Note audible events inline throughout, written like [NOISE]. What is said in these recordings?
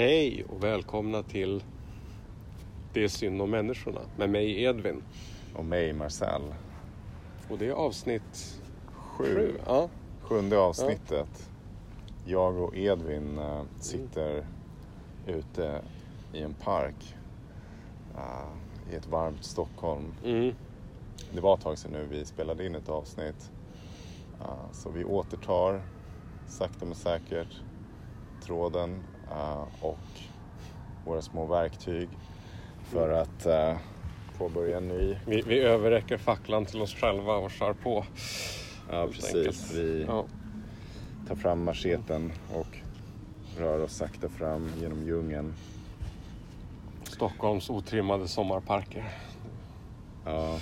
Hej och välkomna till Det är synd om människorna med mig Edvin. Och mig Marcel. Och det är avsnitt Sju. sju. Ja. Sjunde avsnittet. Jag och Edvin eh, sitter ute i en park eh, i ett varmt Stockholm. Mm. Det var ett tag sedan nu vi spelade in ett avsnitt. Eh, så vi återtar sakta men säkert tråden och våra små verktyg för att eh, påbörja en ny. Vi, vi överräcker facklan till oss själva och kör på. Ja, precis. enkelt. Vi Ja. tar fram macheten och rör oss sakta fram genom djungeln. Stockholms otrimmade sommarparker. Ja.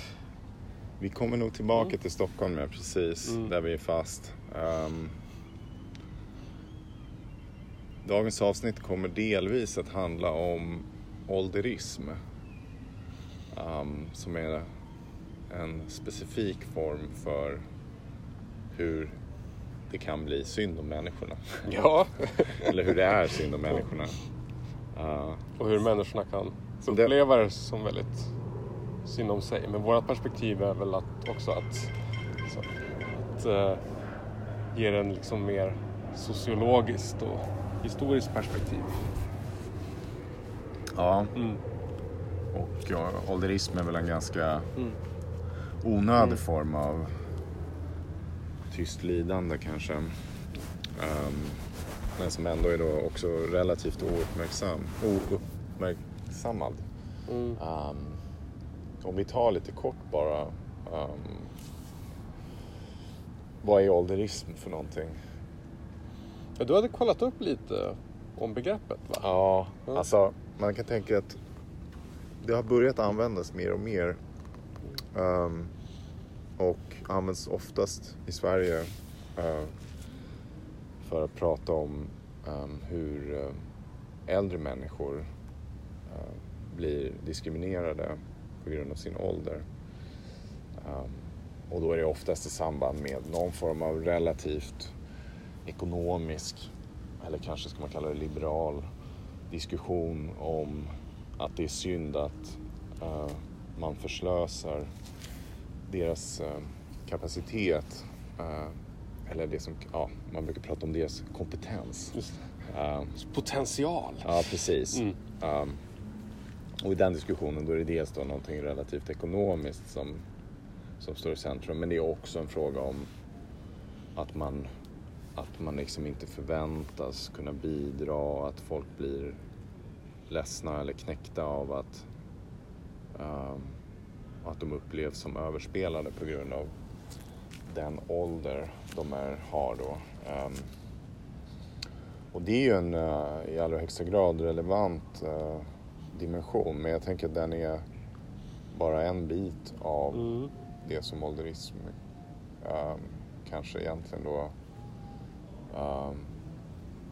Vi kommer nog tillbaka till Stockholm ja, precis, Mm. där vi är fast. Ehm, dagens avsnitt kommer delvis att handla om ålderism. Ehm, som är en specifik form för hur det kan bli synd om människorna. Ja. [LAUGHS] Eller hur det är synd om människorna. Ja. och hur människorna kan uppleva det som väldigt synd om sig. Men vårt perspektiv är väl att också att, så, att eh, ge den liksom mer sociologiskt och historiskt perspektiv. ja. Mm. Och ja, ålderism är väl en ganska Mm. onödig Mm. form av tyst lidande kanske. Ehm, men som ändå är då också relativt ouppmärksam, ouppmärksammad. Mm. Ehm, om vi tar lite kort bara. ehm, vad är ålderism för någonting? Ja, du hade kollat upp lite om begreppet va? Ja, Ja. alltså man kan tänka att det har börjat användas mer och mer. Ehm, och används oftast i Sverige eh, för att prata om ehm, hur eh, äldre människor eh, blir diskriminerade på grund av sin ålder. Ehm, och då är det oftast i samband med någon form av relativt ekonomisk eller kanske ska man kalla det liberal diskussion om att det är synd att eh, man förslösar deras eh, kapacitet eh, eller det som, ja, man brukar prata om deras kompetens. Potential. ja, precis. Mm. Um, och i den diskussionen då är det dels då någonting relativt ekonomiskt som, som står i centrum. Men det är också en fråga om att man, att man liksom inte förväntas kunna bidra, att folk blir ledsna eller knäckta av att, um, att de upplevs som överspelade på grund av den ålder de är, har då. Um, och det är ju en eh, i allra högsta grad relevant eh, dimension. Men jag tänker att den är bara en bit av Mm. det som ålderism eh, kanske egentligen då eh,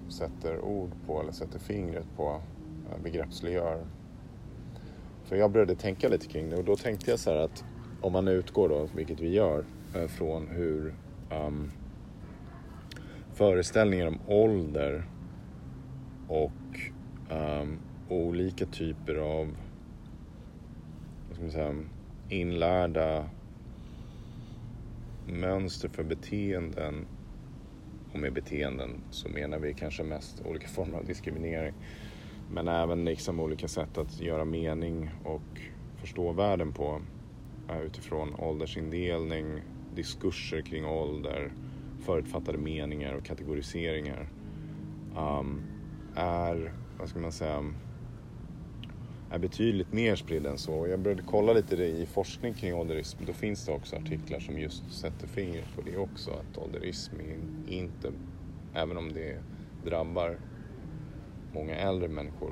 sätter ord på eller sätter fingret på, uh, begreppsliggör. För jag började tänka lite kring det och då tänkte jag så här att om man utgår då, vilket vi gör, uh, från hur um, föreställningar om ålder och um, olika typer av vad ska man säga, inlärda mönster för beteenden. Och med beteenden så menar vi kanske mest olika [LAUGHS] former av diskriminering. Men även liksom olika sätt att göra mening och förstå världen på eh, utifrån åldersindelning, diskurser kring ålder, förutfattade meningar och kategoriseringar um, är, vad ska man säga, är betydligt mer spridd än så. Jag började kolla lite det i forskning kring ålderism. Då finns det också artiklar som just sätter fingret på det också. Att ålderism inte, även om det drabbar många äldre människor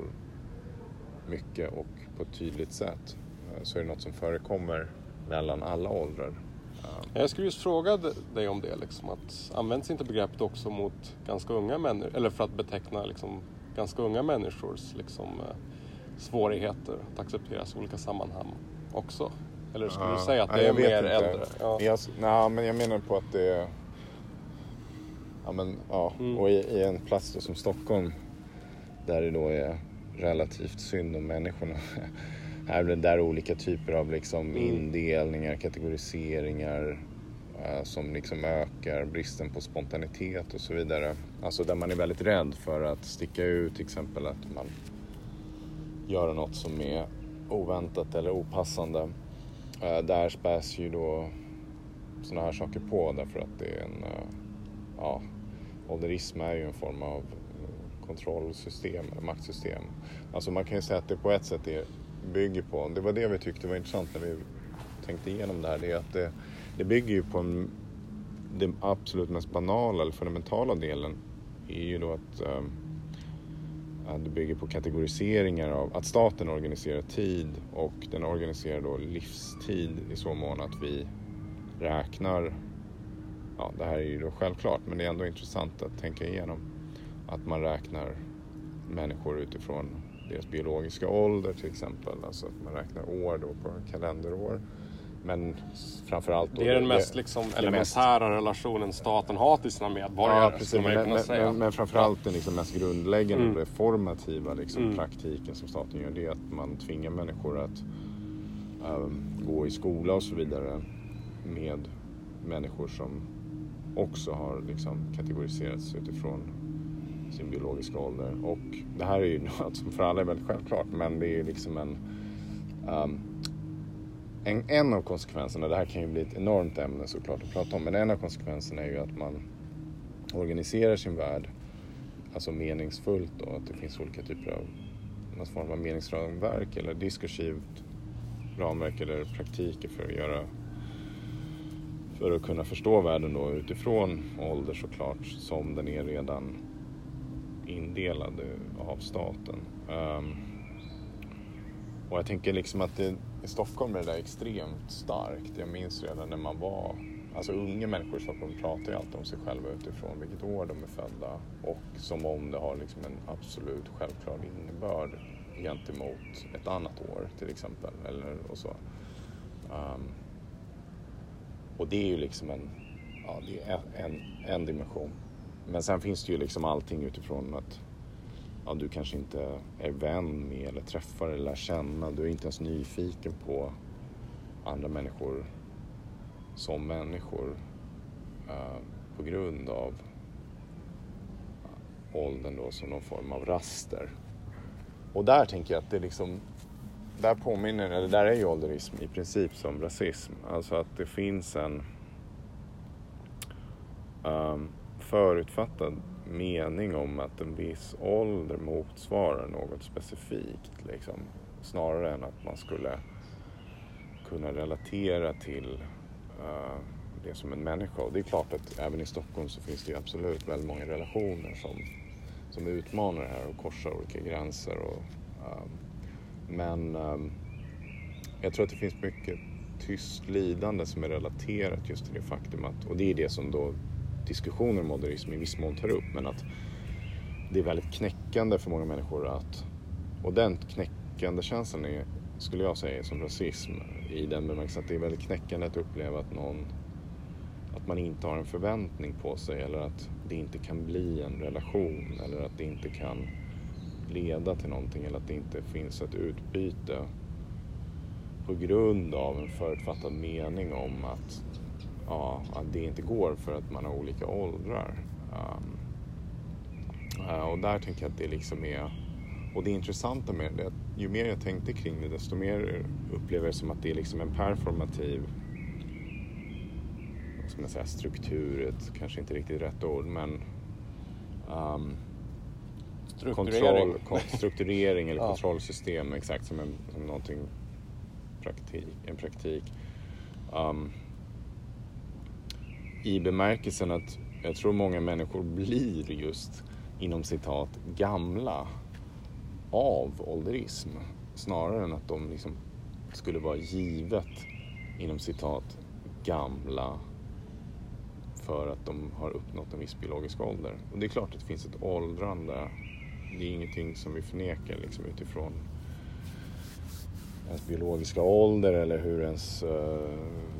mycket och på ett tydligt sätt eh, så är det något som förekommer mellan alla åldrar. Eh, jag skulle just fråga dig om det. Liksom, att används inte begreppet också mot ganska unga människor? Eller för att beteckna liksom, ganska unga människors liksom, eh, svårigheter att accepteras i olika sammanhang också? Eller skulle du Ja, säga att ja, det är mer inte. äldre? Ja. Jag, nej, men jag menar på att det är... Ja, men, ja. Mm. Och i, i en plats då som Stockholm där det då är relativt synd om människorna. [LAUGHS] Här är det där olika typer av liksom Mm. indelningar, kategoriseringar eh, som liksom ökar bristen på spontanitet och så vidare. Alltså där man är väldigt rädd för att sticka ut, till exempel att man göra något som är oväntat eller opassande. Eh, Där späs ju då sådana här saker på därför att det är en, eh, ja, ålderism är ju en form av eh, kontrollsystem, eller maktsystem. Alltså man kan ju säga att det på ett sätt är, bygger på, det var det vi tyckte var intressant när vi tänkte igenom det här, det är att det, det bygger ju på en, den absolut mest banala eller fundamentala delen är ju då att att det bygger på kategoriseringar av att staten organiserar tid och den organiserar då livstid i så mån att vi räknar, ja det här är ju då självklart men det är ändå intressant att tänka igenom att man räknar människor utifrån deras biologiska ålder till exempel, alltså att man räknar år då på kalenderår. Men framförallt då, Det är den mest liksom, mest- elementära relationen staten har till sina medborgare. Ja, precis. Men, men, men, men framförallt den liksom mest grundläggande Mm. reformativa liksom, Mm. praktiken som staten gör det är att man tvingar människor att ehm, gå i skola och så vidare med människor som också har liksom, kategoriserats utifrån sin biologiska ålder. Och det här är ju [LAUGHS] något som för alla är väldigt självklart men det är liksom en ehm, en, en av konsekvenserna, det här kan ju bli ett enormt ämne såklart att prata om, men en av konsekvenserna är ju att man organiserar sin värld alltså meningsfullt då, att det finns olika typer av någon form av meningsramverk eller diskursivt ramverk eller praktiker för att göra för att kunna förstå världen då utifrån ålder såklart som den är redan indelad av staten. Um, och jag tänker liksom att det, i Stockholm är det där extremt starkt. Jag minns redan när man var, alltså unga människor i Stockholm pratar ju alltid om sig själva utifrån vilket år de är födda och som om det har liksom en absolut självklar innebörd gentemot ett annat år till exempel. Eller, och så. Um, och det är ju liksom en, ja, det är en, en dimension. Men sen finns det ju liksom allting utifrån att ja, du kanske inte är vän med eller träffar eller lär känna. Du är inte ens nyfiken på andra människor som människor eh, på grund av eh, åldern då som någon form av raster. Och där tänker jag att det liksom där påminner, eller där är ju ålderism i princip som rasism. Alltså att det finns en um, förutfattad mening om att en viss ålder motsvarar något specifikt. Liksom, snarare än att man skulle kunna relatera till uh, det som en människa. Och det är klart att även i Stockholm så finns det ju absolut väldigt många relationer som, som utmanar det här och korsar olika gränser. Och, uh, men uh, jag tror att det finns mycket tyst lidande som är relaterat just till det faktum att, och det är det som då diskussioner om modernism i viss mån tar upp, men att det är väldigt knäckande för många människor att, och den knäckande känslan är, skulle jag säga, som rasism i den bemärkelsen att det är väldigt knäckande att uppleva att någon, att man inte har en förväntning på sig eller att det inte kan bli en relation eller att det inte kan leda till någonting eller att det inte finns ett utbyte på grund av en förutfattad mening om att, ja, att det inte går för att man har olika åldrar. Um, och där tänker jag att det liksom är, och det intressanta med det ju mer jag tänkte kring det desto mer upplever jag som att det är liksom en performativ vad ska man säga, struktur, ett, kanske inte riktigt rätt ord men um, Strukturering. kontroll, kon, strukturering eller [LAUGHS] Ja. kontrollsystem exakt som, en, som någonting praktik, en praktik. Um, i bemärkelsen att jag tror många människor blir just inom citat gamla av ålderism snarare än att de liksom skulle vara givet inom citat gamla för att de har uppnått en viss biologisk ålder. Och det är klart att det finns ett åldrande. Det är ingenting som vi förnekar liksom, utifrån ens biologiska ålder eller hur ens uh,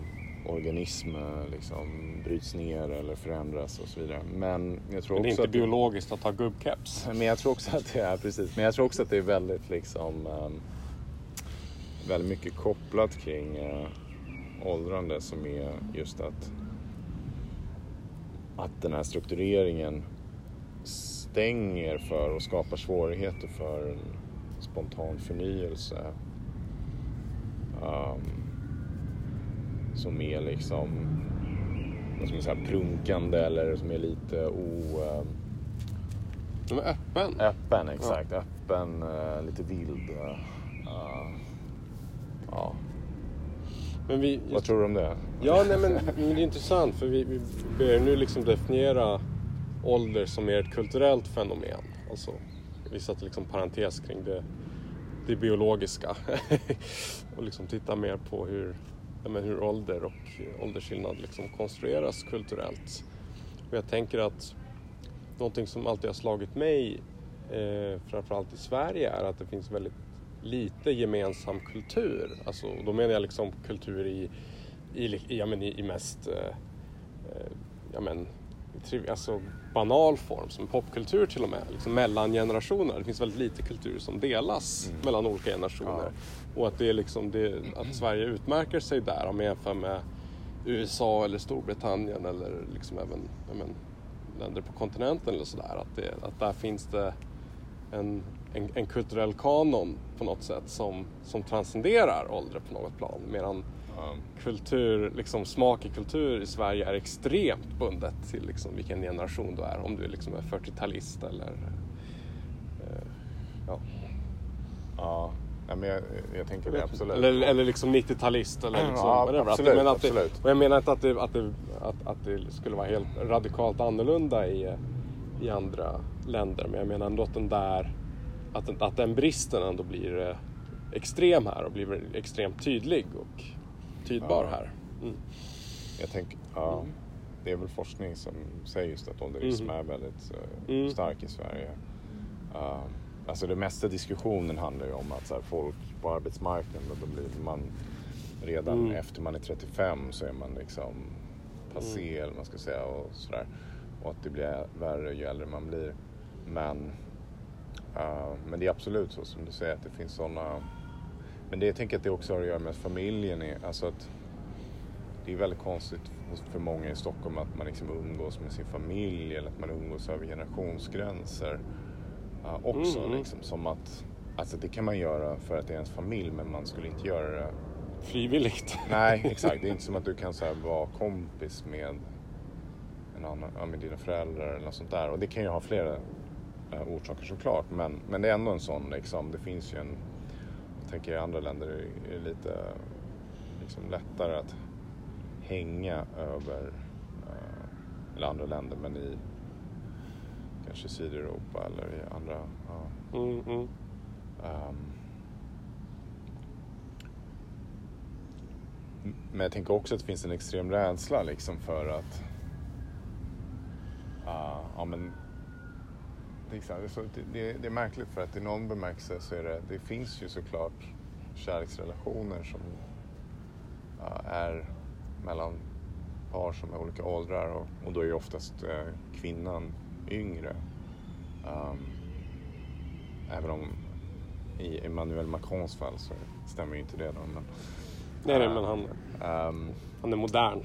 organism eh, liksom bryts ner eller förändras och så vidare. Men jag tror Men det är också inte biologiskt att ha gubbkeps. men jag tror också att det är precis. Men jag tror också att det är väldigt liksom um, väldigt mycket kopplat kring uh, åldrande som är just att att den här struktureringen stänger för och skapar svårigheter för en spontan förnyelse. Um, som är liksom ska man säga, prunkande eller som är lite o... Um, De är öppen. Öppen, exakt. Öppen, eh, lite vild. eh, ja. Men vi, Vad tror du om det? Ja, nej, men, men det är intressant för vi, vi börjar nu liksom definiera ålder som mer ett kulturellt fenomen. Alltså, vi sätter liksom parentes kring det, det biologiska [LAUGHS] och liksom titta mer på hur, ja, men hur ålder och åldersskillnad liksom konstrueras kulturellt. Och jag tänker att någonting som alltid har slagit mig, eh, framförallt i Sverige, är att det finns väldigt lite gemensam kultur. Alltså, då menar jag liksom kultur i, i, i, ja, men i, i mest eh, eh ja, men, alltså, banal form, som popkultur till och med, liksom mellan generationer. Det finns väldigt lite kultur som delas Mm. mellan olika generationer. Och att, det är liksom det, att Sverige utmärker sig där om man jämför med USA eller Storbritannien eller liksom även ja, men, länder på kontinenten eller sådär. Att, det, att där finns det en, en, en kulturell kanon på något sätt som, som transcenderar ålder på något plan. Medan Ja. Kultur, liksom smak i kultur i Sverige är extremt bundet till liksom vilken generation du är. Om du liksom är 40-talist eller... Eh, ja. ja. Nej, men jag, jag tänker det absolut. Eller, eller liksom 90-talist eller liksom Ja, whatever. absolut, att, men att det, absolut. och jag menar inte att det, att, det, att, att det skulle vara helt radikalt annorlunda i, i andra länder. Men jag menar ändå att den där, att, att den bristen ändå blir eh, extrem här och blir extremt tydlig och tydbar Ja. här. Mm. Jag tänker, ja. Det är väl forskning som säger just att ålderism Mhm. är väldigt Mm. stark i Sverige. Uh, alltså det mesta diskussionen handlar ju om att så här, folk på arbetsmarknaden, då blir man redan Mm. efter man är 35 så är man liksom passé Mm. eller vad man ska säga och sådär. Och att det blir värre ju äldre man blir. Men, eh, men det är absolut så som du säger att det finns sådana men det jag tänker att det också har att göra med att familjen är, alltså att det är väldigt konstigt för många i Stockholm att man liksom umgås med sin familj eller att man umgås över generationsgränser uh, också. Mm. Liksom, som att, alltså det kan man göra för att det är ens familj men man skulle inte göra det Frivilligt. [LAUGHS] Nej, exakt. Det är inte som att du kan så här, vara kompis med, en annan, med dina föräldrar eller något sånt där. Och det kan ju ha flera eh, orsaker såklart. Men, men det är ändå en sån liksom. Det finns ju en, tänker i andra länder är det lite liksom, lättare att hänga över, eh, eller andra länder, men i kanske Sydeuropa eller i andra, ja, Mm, mm. Ehm. Men jag tänker också att det finns en extrem rädsla liksom för att... ah, ja men... Det är, så här, det, är så, det, det, är märkligt för att i någon bemärkelse så är det... Det finns ju såklart kärleksrelationer som ah, är mellan par som är olika åldrar och, och då är ju oftast eh, kvinnan yngre. Ehm, Även om i Emmanuel Macrons fall så stämmer ju inte det då. Men, Nej, nej, men han, Ehm, han är modern.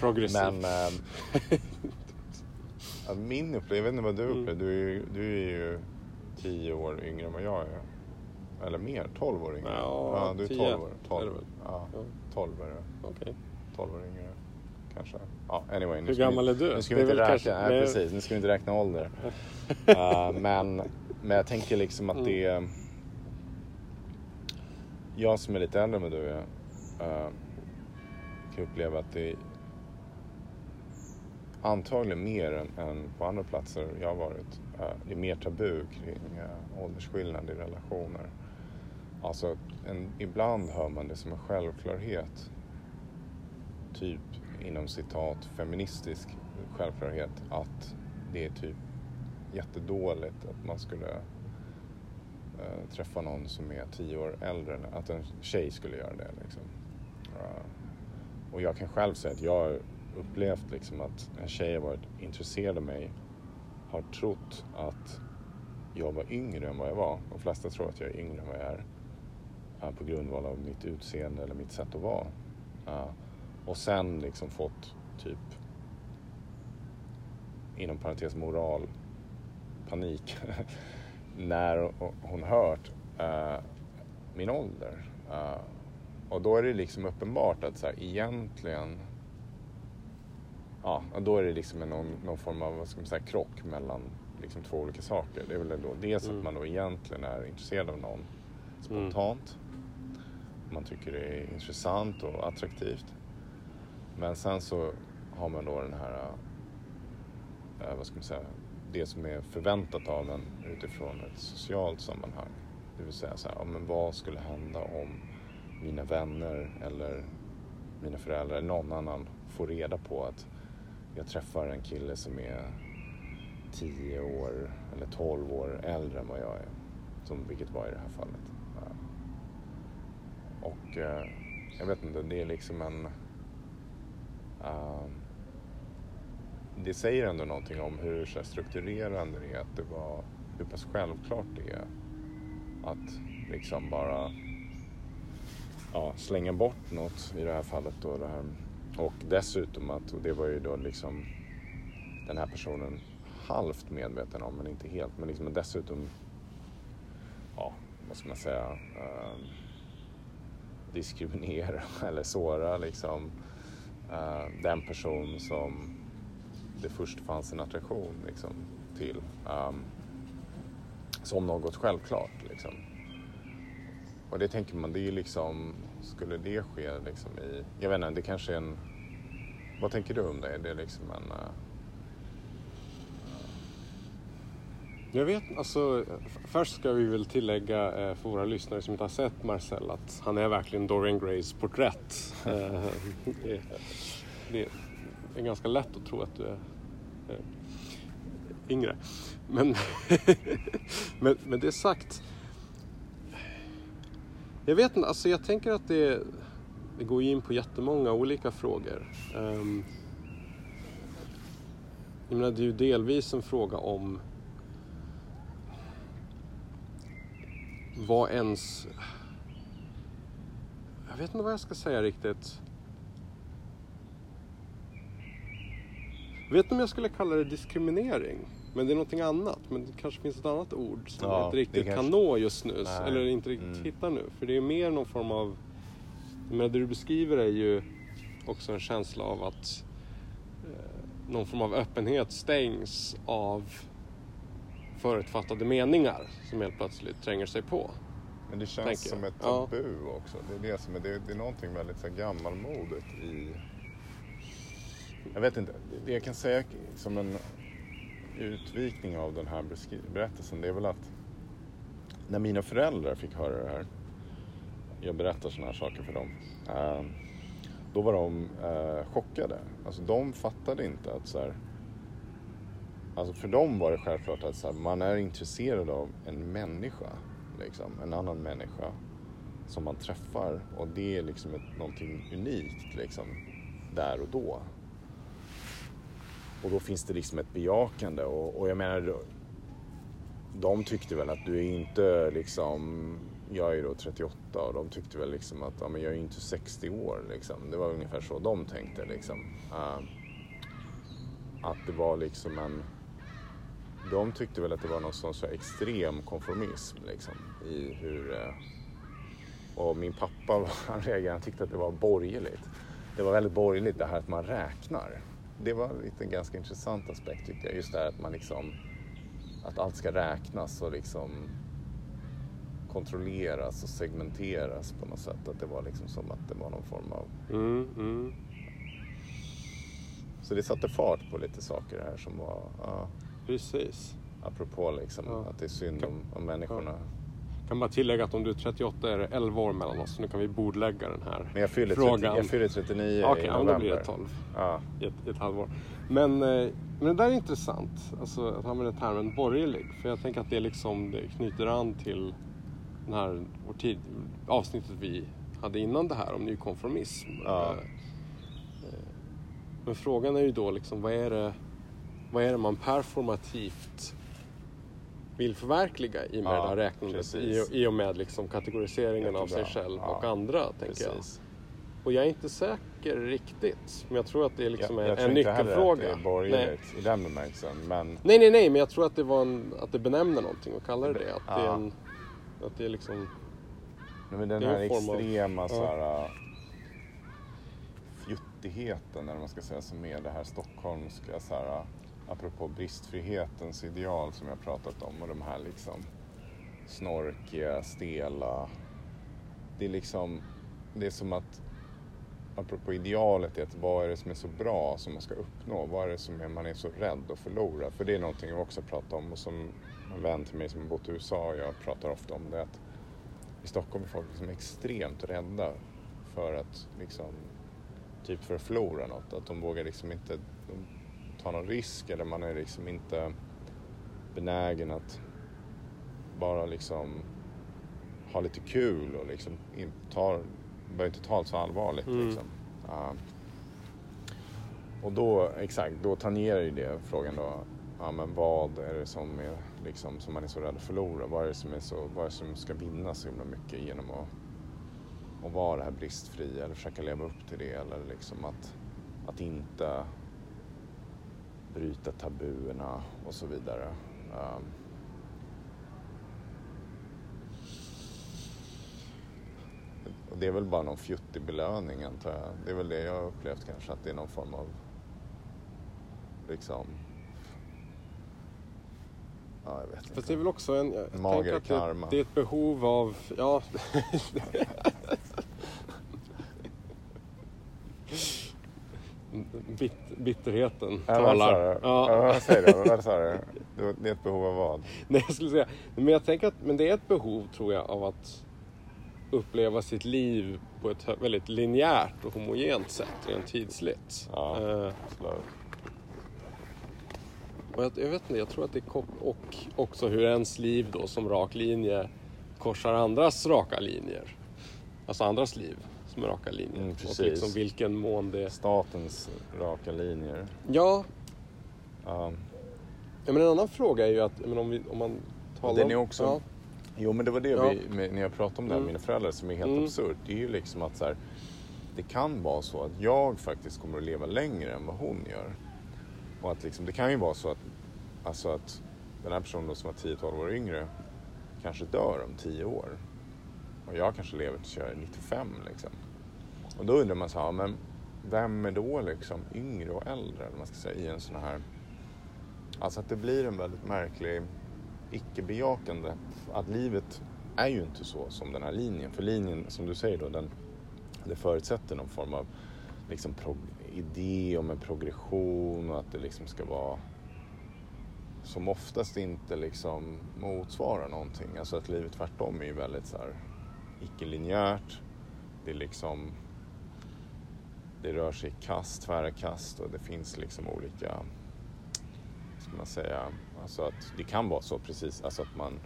Progressiv. men ehm, ja, min upplevelse, jag vet inte vad du Mm. upplever, du, är ju- du är ju tio år yngre än vad jag är. Eller mer, 12 år yngre. Ja, du är 10 12 år. är 12, det väl. ja, Ja. 12 är det. Okej. 12 år yngre kanske. Ja, anyway. Nu Hur ska vi- gammal är du? Nu ska vi är inte räkna, kanske- nej, nej. precis, nu ska vi inte räkna ålder. [LAUGHS] Eh, men, men jag tänker liksom att Mm. det är... Jag som är lite äldre än vad du är eh, kan uppleva att det är antagligen mer än, än på andra platser jag har varit. Eh, det är mer tabu kring uh, åldersskillnad i relationer. Alltså, en, ibland hör man det som en självklarhet. Typ inom citat feministisk självklarhet att det är typ jättedåligt att man skulle eh, träffa någon som är tio år äldre. Att en tjej skulle göra det liksom. Uh, och jag kan själv säga att jag upplevt liksom att en tjej har varit intresserad av mig, har trott att jag var yngre än vad jag var. De flesta tror att jag är yngre än vad jag är. Eh, på grundval av mitt utseende eller mitt sätt att vara. Eh, och sen liksom fått typ inom parentes moral panik [LAUGHS] när hon hört eh, min ålder. Och då är det liksom uppenbart att så här, egentligen ja, då är det liksom någon, någon form av vad ska man säga, krock mellan liksom två olika saker. Det är väl då dels mm. att man då egentligen är intresserad av någon spontant. Mm. Man tycker det är intressant och attraktivt. Men sen så har man då den här, äh, vad ska man säga, det som är förväntat av en utifrån ett socialt sammanhang. Det vill säga så här, ja, men vad skulle hända om mina vänner eller mina föräldrar eller någon annan får reda på att jag träffar en kille som är 10 år eller 12 år äldre än vad jag är. Som vilket var i det här fallet. Och eh, jag vet inte, det är liksom en... Uh, det säger ändå någonting om hur så strukturerande det är. Att det var, hur pass självklart det är att liksom bara ja, slänga bort något i det här fallet. Då, det här. Och dessutom att, och det var ju då liksom den här personen halvt medveten om, men inte helt. Men liksom dessutom, ja, vad ska man säga, eh, diskriminera [LAUGHS] eller såra liksom eh, den person som det först fanns en attraktion liksom, till. Um, som något självklart liksom. Och det tänker man, det är liksom, skulle det ske liksom i, jag vet inte, det kanske är en, vad tänker du om det? Är det liksom en uh, Jag vet, alltså först ska vi väl tillägga eh, för våra lyssnare som inte har sett Marcel att han är verkligen Dorian Grays porträtt. [LAUGHS] Eh, det, det, är ganska lätt att tro att du är eh, yngre. Men, [LAUGHS] men, men det sagt. Jag vet inte, alltså jag tänker att det, det går in på jättemånga olika frågor. Um, jag menar, det är ju delvis en fråga om vad ens... Jag vet inte vad jag ska säga riktigt. Jag vet inte om jag skulle kalla det diskriminering. Men det är någonting annat. Men det kanske finns ett annat ord som ja, jag inte riktigt kanske... kan nå just nu. Nej. Eller inte riktigt mm. hittar nu. För det är mer någon form av... Men det du beskriver är ju också en känsla av att eh, någon form av öppenhet stängs av förutfattade meningar som helt plötsligt tränger sig på. Men det känns som ett tabu ja. också. Det är, det, som är, det, det är någonting väldigt så gammalmodigt i... Jag vet inte, det jag kan säga som en utvikning av den här berättelsen det är väl att när mina föräldrar fick höra det här, jag berättar sådana här saker för dem, eh, då var de eh, chockade. Alltså de fattade inte att så här, Alltså för dem var det självklart att så här, man är intresserad av en människa. Liksom, en annan människa som man träffar och det är liksom ett, någonting unikt liksom, där och då. Och då finns det liksom ett bejakande och, och jag menar de tyckte väl att du är inte liksom, jag är då 38 och de tyckte väl liksom att ja, men jag är inte 60 år liksom. Det var ungefär så de tänkte liksom. Uh, att det var liksom en de tyckte väl att det var någon sån så extrem konformism liksom, i hur... Uh, och min pappa [LAUGHS] han reagerade, han tyckte att det var borgerligt. Det var väldigt borgerligt det här att man räknar. Det var en ganska intressant aspekt tyckte jag. Just det här att man liksom... Att allt ska räknas och liksom kontrolleras och segmenteras på något sätt. Att det var liksom som att det var någon form av... Mm, mm. Så det satte fart på lite saker här som var... Ja. Precis. Apropå liksom ja. att det är synd om, om människorna. Ja. Kan bara tillägga att om du är 38 är det 11 år mellan oss. Så nu kan vi bordlägga den här Men jag fyller frågan. 30, jag fyller 39 okay, i november. Okej, då blir det 12 ja. i, ett, i ett halvår. Men, eh, men det där är intressant. Alltså att använda termen borgerlig. För jag tänker att det liksom det knyter an till den här tid, avsnittet vi hade innan det här om nykonformism. Ja. Men frågan är ju då liksom, vad är det, vad är det man performativt vill förverkliga i och med Ja, det här räknandet? I, i och med liksom kategoriseringen av sig själv Ja, och andra, tänker jag. Precis. Och jag är inte säker riktigt. Men jag tror att det är liksom jag, en, jag tror inte heller nyckelfråga. att det är borgerligt i den bemärkelsen. Men nej, nej, nej, men jag tror att det, var en, att det benämner någonting och kallar det det. Att det är Ja. en... Att det är liksom... Nej, men den är här av- extrema ja. så här, äh, fjuttigheten, eller vad man ska säga, som är det här stockholmska, så här, äh, apropå bristfrihetens ideal som jag pratat om och de här liksom snorkiga, stela. Det är liksom, det är som att, apropå idealet, är att vad är det som är så bra som man ska uppnå? Vad är det som är, man är så rädd att förlora? För det är någonting jag också pratar om och som en vän till mig som har bott i USA och jag pratar ofta om det. Att i Stockholm är folk liksom extremt rädda för att liksom, typ för att förlora något. Att de vågar liksom inte de ta någon risk eller man är liksom inte benägen att bara liksom ha lite kul och liksom in, ta, börja inte ta allt så allvarligt. Mm. Liksom. Ja. och då, exakt, då tangerar ju det frågan då. Ja, men vad är det som, är, liksom, som man är så rädd att förlora? Vad är det som, är så, vad är det som ska vinna så himla mycket genom att, att vara det här bristfria eller försöka leva upp till det eller liksom att, att inte bryta tabuerna och så vidare. Um, och det är väl bara någon fjuttig belöning antar jag. Det är väl det jag har upplevt kanske, att det är någon form av liksom Ja, jag vet inte. Fast det är väl också en... Jag Mager att det, karma. det är ett behov av... Ja. [LAUGHS] [LAUGHS] Bit, bitterheten Ja, talar. Ja. Vad säger du? Vad sa du? Det- är ett behov av vad? [LAUGHS] Nej, jag skulle säga... Men jag tänker att men det är ett behov, tror jag, av att uppleva sitt liv på ett väldigt linjärt och homogent sätt, rent tidsligt. Ja. Absolut. Och jag, jag vet inte, jag tror att det är och också hur ens liv då som rak linje korsar andras raka linjer. Alltså andras liv som är raka linjer. Mm, och precis. liksom vilken mån det... Statens raka linjer. Ja, Ja. ja men en annan fråga är ju att menar, om, vi, om man talar Den är också- Ja, Jo men det var det Ja. vi, med, när jag pratade om det här med Mm. mina föräldrar som är helt Mm. absurt. Det är ju liksom att så här, det kan vara så att jag faktiskt kommer att leva längre än vad hon gör. Och att liksom, det kan ju vara så att, alltså att den här personen då som var 10-12 år yngre kanske dör om 10 år. Och jag kanske lever tills jag är 95 liksom. Och då undrar man så här, men vem är då liksom yngre och äldre eller vad man ska säga i en sån här... Alltså att det blir en väldigt märklig icke-bejakande. Att livet är ju inte så som den här linjen. För linjen, som du säger då, den, det förutsätter någon form av liksom idé om en progression och att det liksom ska vara som oftast inte liksom motsvarar någonting. Alltså att livet tvärtom är ju väldigt så här icke-linjärt. Det är liksom det rör sig i kast, tvära kast och det finns liksom olika, ska man säga, alltså att det kan vara så precis, alltså att man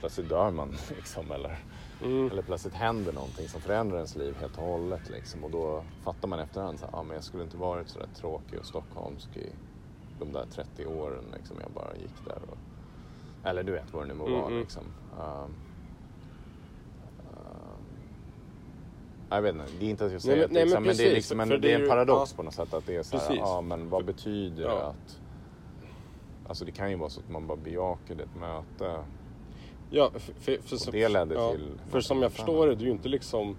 plötsligt dör man [LAUGHS] liksom eller, mm, eller plötsligt händer någonting som förändrar ens liv helt och hållet liksom och då fattar man efterhand så här, ah, men jag skulle inte varit så där tråkig och stockholmsk i de där 30 åren liksom jag bara gick där och, eller du vet vad det nu må Mm, vara mm. liksom. Um, jag vet inte, det är inte att jag säger men- att det, nej, liksom, men men, det är precis, liksom en, det är en paradox ja. på något sätt att det är så här, Precis. ja men vad betyder det Ja. att Alltså det kan ju vara så att man bara bejakade ett möte ja, för, för, för, och det ledde ja, till För som jag förstår det, du är ju inte liksom...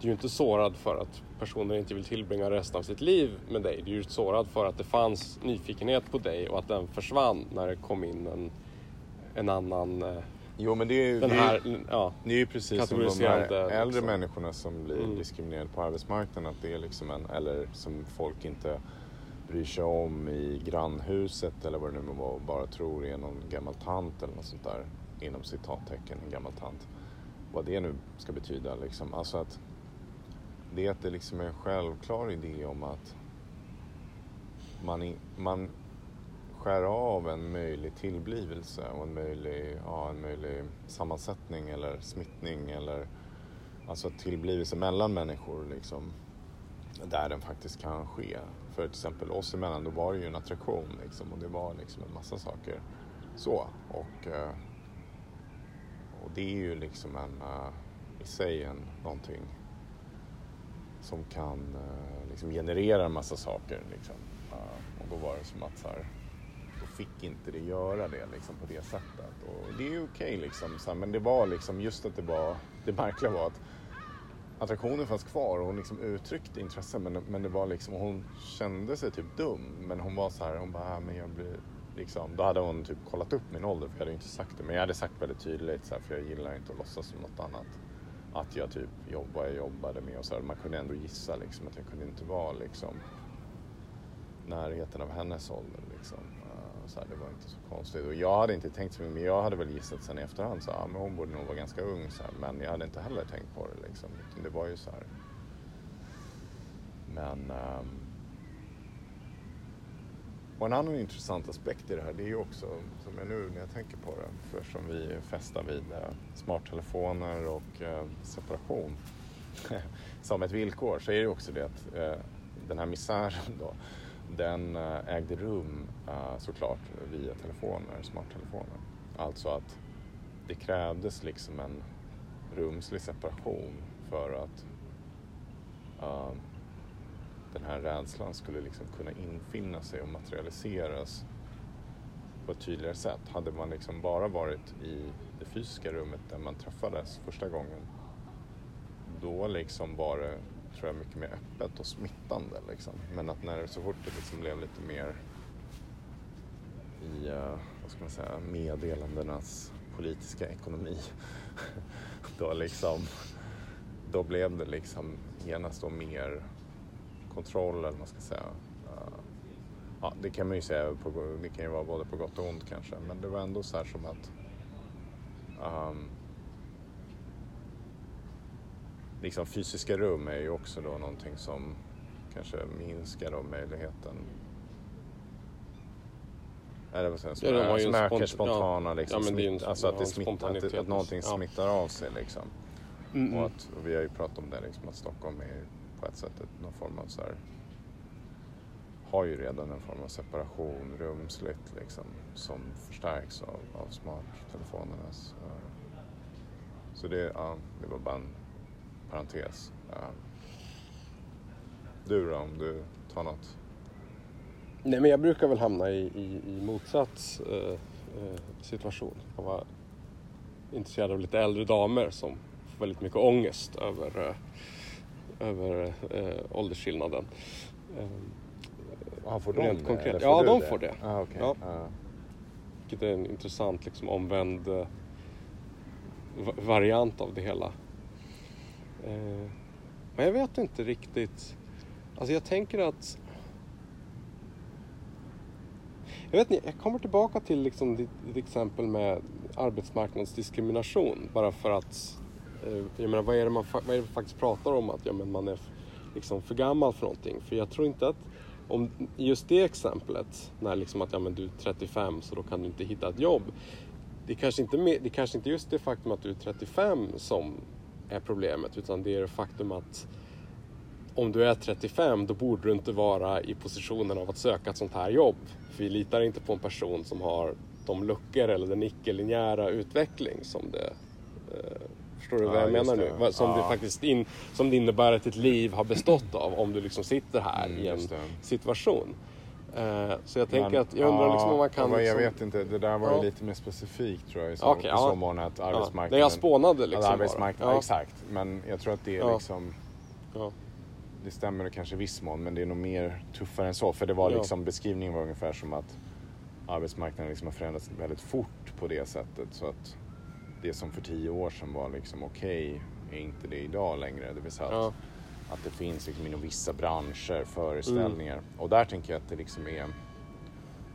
Du är ju inte sårad för att personer inte vill tillbringa resten av sitt liv med dig. Du är ju sårad för att det fanns nyfikenhet på dig och att den försvann när det kom in en, en annan... Jo men det är ju Den det är, här, ja. Det är ju precis som de här äldre liksom. människorna som blir Mm. diskriminerade på arbetsmarknaden. Att det är liksom en, eller som folk inte bryr sig om i grannhuset eller vad det nu må vara och bara tror är någon gammal tant eller något sånt där. Inom citattecken, en gammal tant. Vad det nu ska betyda liksom. Alltså att det är att det liksom är en självklar idé om att man, man skär av en möjlig tillblivelse och en möjlig, ja, en möjlig sammansättning eller smittning eller alltså tillblivelse mellan människor liksom. Där den faktiskt kan ske. för till exempel oss emellan då var det ju en attraktion liksom och det var liksom en massa saker så. Och, eh, och det är ju liksom en, eh, i sig en, någonting som kan eh, liksom generera en massa saker. Liksom. Och då var det som att så här, fick inte det göra det liksom, på det sättet. Och det är ju okej okay, liksom, men det var liksom just att det var, det märkliga var att attraktionen fanns kvar och hon liksom uttryckte intresse men, men det var liksom, hon kände sig typ dum. Men hon var så här, hon bara, äh, men jag blir liksom, då hade hon typ kollat upp min ålder för jag hade inte sagt det. Men jag hade sagt väldigt tydligt så här, för jag gillar inte att låtsas som något annat. Att jag typ jobbade, jag jobbade med och så här, man kunde ändå gissa liksom att jag kunde inte vara liksom närheten av hennes ålder liksom. Så här, det var inte så konstigt. Och jag hade inte tänkt så mycket, men jag hade väl gissat sen i efterhand så här, men hon borde nog vara ganska ung så här, Men jag hade inte heller tänkt på det liksom. Utan det var ju så här. Men... Um, och en annan intressant aspekt i det här det är ju också, som jag nu när jag tänker på det, för som vi fästar vid eh, smarttelefoner och eh, separation [LAUGHS] som ett villkor så är det ju också det att eh, den här misären då den eh, ägde rum eh, såklart via telefoner, smarttelefoner. Alltså att det krävdes liksom en rumslig separation för att uh, den här rädslan skulle liksom kunna infinna sig och materialiseras på ett tydligare sätt. Hade man liksom bara varit i det fysiska rummet där man träffades första gången, då liksom var det tror jag mycket mer öppet och smittande. Liksom. Men att när så fort det liksom blev lite mer i, eh, vad ska man säga, meddelandenas politiska ekonomi. [LAUGHS] då liksom, då blev det liksom genast då mer kontroll eller vad man ska säga. Eh, ja, det kan man ju säga, på, det kan ju vara både på gott och ont kanske. Men det var ändå så här som att um, liksom fysiska rum är ju också då någonting som kanske minskar då möjligheten eller vad säger jag, ja, som ökar spontana liksom, ja, smitt, alltså att det smittar, att, att någonting ja. smittar av sig liksom. Mm. Och, att, och vi har ju pratat om det liksom att Stockholm är på ett sätt någon form av så här, har ju redan en form av separation rumsligt liksom som förstärks av, av smarttelefonernas. Så det, ja, det var bara en parentes. Du då, om du tar något? Nej, men jag brukar väl hamna i, i, i motsatt eh, eh, situation. Jag var intresserad av lite äldre damer som får väldigt mycket ångest över, eh, över eh, åldersskillnaden. Ah, får de det? Konkret. ja, de det? får det. Ah, okay. ja. ah. Vilket är en intressant liksom, omvänd eh, variant av det hela. Eh, men jag vet inte riktigt. Alltså jag tänker att... Jag vet inte, jag kommer tillbaka till liksom ditt, ditt exempel med arbetsmarknadsdiskrimination. Bara för att... Eh, jag menar, vad är det man vad är det faktiskt pratar om? Att ja, men man är liksom för gammal för någonting. För jag tror inte att om just det exemplet, när liksom att ja, men du är 35 så då kan du inte hitta ett jobb. Det är kanske inte, det är kanske inte just det faktum att du är 35 som är problemet utan det är det faktum att om du är 35 då borde du inte vara i positionen av att söka ett sånt här jobb. För vi litar inte på en person som har de luckor eller den icke-linjära utveckling som det eh, Förstår du ja, vad jag menar det. nu? Som, ja. det faktiskt in, som det innebär att ditt liv har bestått av om du liksom sitter här mm, i en situation. Uh, så jag tänker men, att jag undrar liksom om man kan... Jag liksom... vet inte, det där var ju lite mer specifikt tror jag i så, okay, på så mån att arbetsmarknaden... Det jag spånade liksom arbetsmarknaden, ja. Exakt, men jag tror att det är liksom... Det stämmer kanske i viss mån men det är nog mer tuffare än så. För det var liksom, beskrivningen var ungefär som att arbetsmarknaden liksom har förändrats väldigt fort på det sättet. Så att det som för tio år sedan var liksom okej okay, är inte det idag längre. Det vill säga att att det finns liksom inom vissa branscher föreställningar. Mm. Och där tänker jag att det liksom är,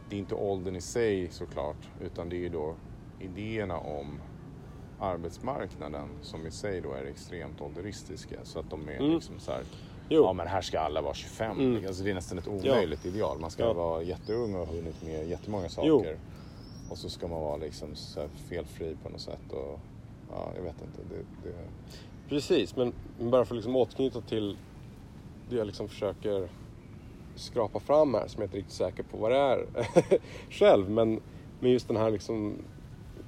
det är inte åldern i sig såklart, utan det är ju då idéerna om arbetsmarknaden som i sig då är extremt ålderistiska. Så att de är mm. liksom så här, ja men här ska alla vara 25. Mm. Alltså det är nästan ett omöjligt ja. ideal. Man ska ja. vara jätteung och ha hunnit med jättemånga saker. Jo. Och så ska man vara liksom så felfri på något sätt. Och, ja, jag vet inte. Det, det... Precis, men bara för att liksom återknyta till det jag liksom försöker skrapa fram här som jag inte är riktigt säker på vad det är [LAUGHS] själv. Men, men just den här liksom,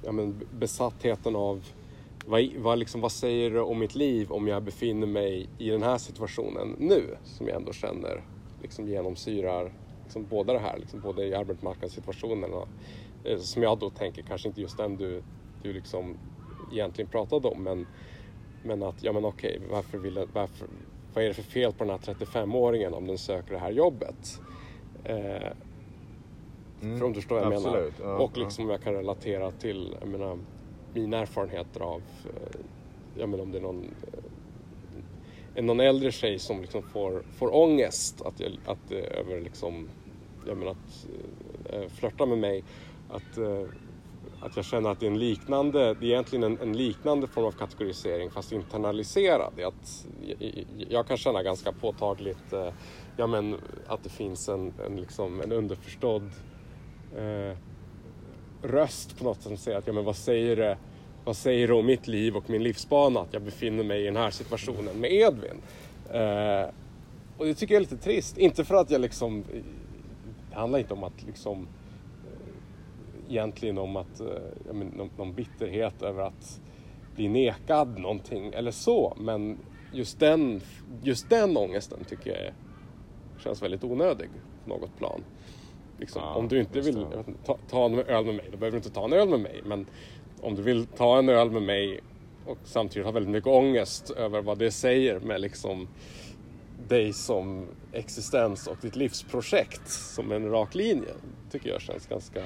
ja, men besattheten av vad, vad, liksom, vad säger det om mitt liv om jag befinner mig i den här situationen nu? Som jag ändå känner liksom, genomsyrar liksom, båda det här, liksom, både i arbetsmarknadssituationen och eh, som jag då tänker, kanske inte just den du, du liksom egentligen pratade om, men, men att, ja men okej, varför vill jag, varför, vad är det för fel på den här 35-åringen om den söker det här jobbet? Eh, Mm, för om du förstår vad jag menar. ja, och ja. liksom jag kan relatera till, jag menar, mina erfarenheter av, eh, jag menar om det är någon, eh, någon äldre tjej som liksom får, får ångest att, jag, att eh, över liksom, jag menar att flörta med mig. Att, att jag känner att det är en liknande, det är egentligen en, en liknande form av kategorisering fast internaliserad. Att jag, jag kan känna ganska påtagligt eh, ja, men, att det finns en, en, liksom, en underförstådd eh, röst på något som säger att ja, men vad säger det vad säger det om mitt liv och min livsbana att jag befinner mig i den här situationen med Edvin? Eh, och det tycker jag är lite trist. Inte för att jag liksom, det handlar inte om att liksom eh, egentligen om att, eh, men, någon, någon bitterhet över att bli nekad någonting eller så. Men just den, just den ångesten tycker jag känns väldigt onödig på något plan. Liksom, Ja, om du inte vill inte, ta, ta en öl med mig, då behöver du inte ta en öl med mig. Men om du vill ta en öl med mig och samtidigt ha väldigt mycket ångest över vad det säger med liksom dig som existens och ditt livsprojekt som en rak linje. tycker jag känns ganska...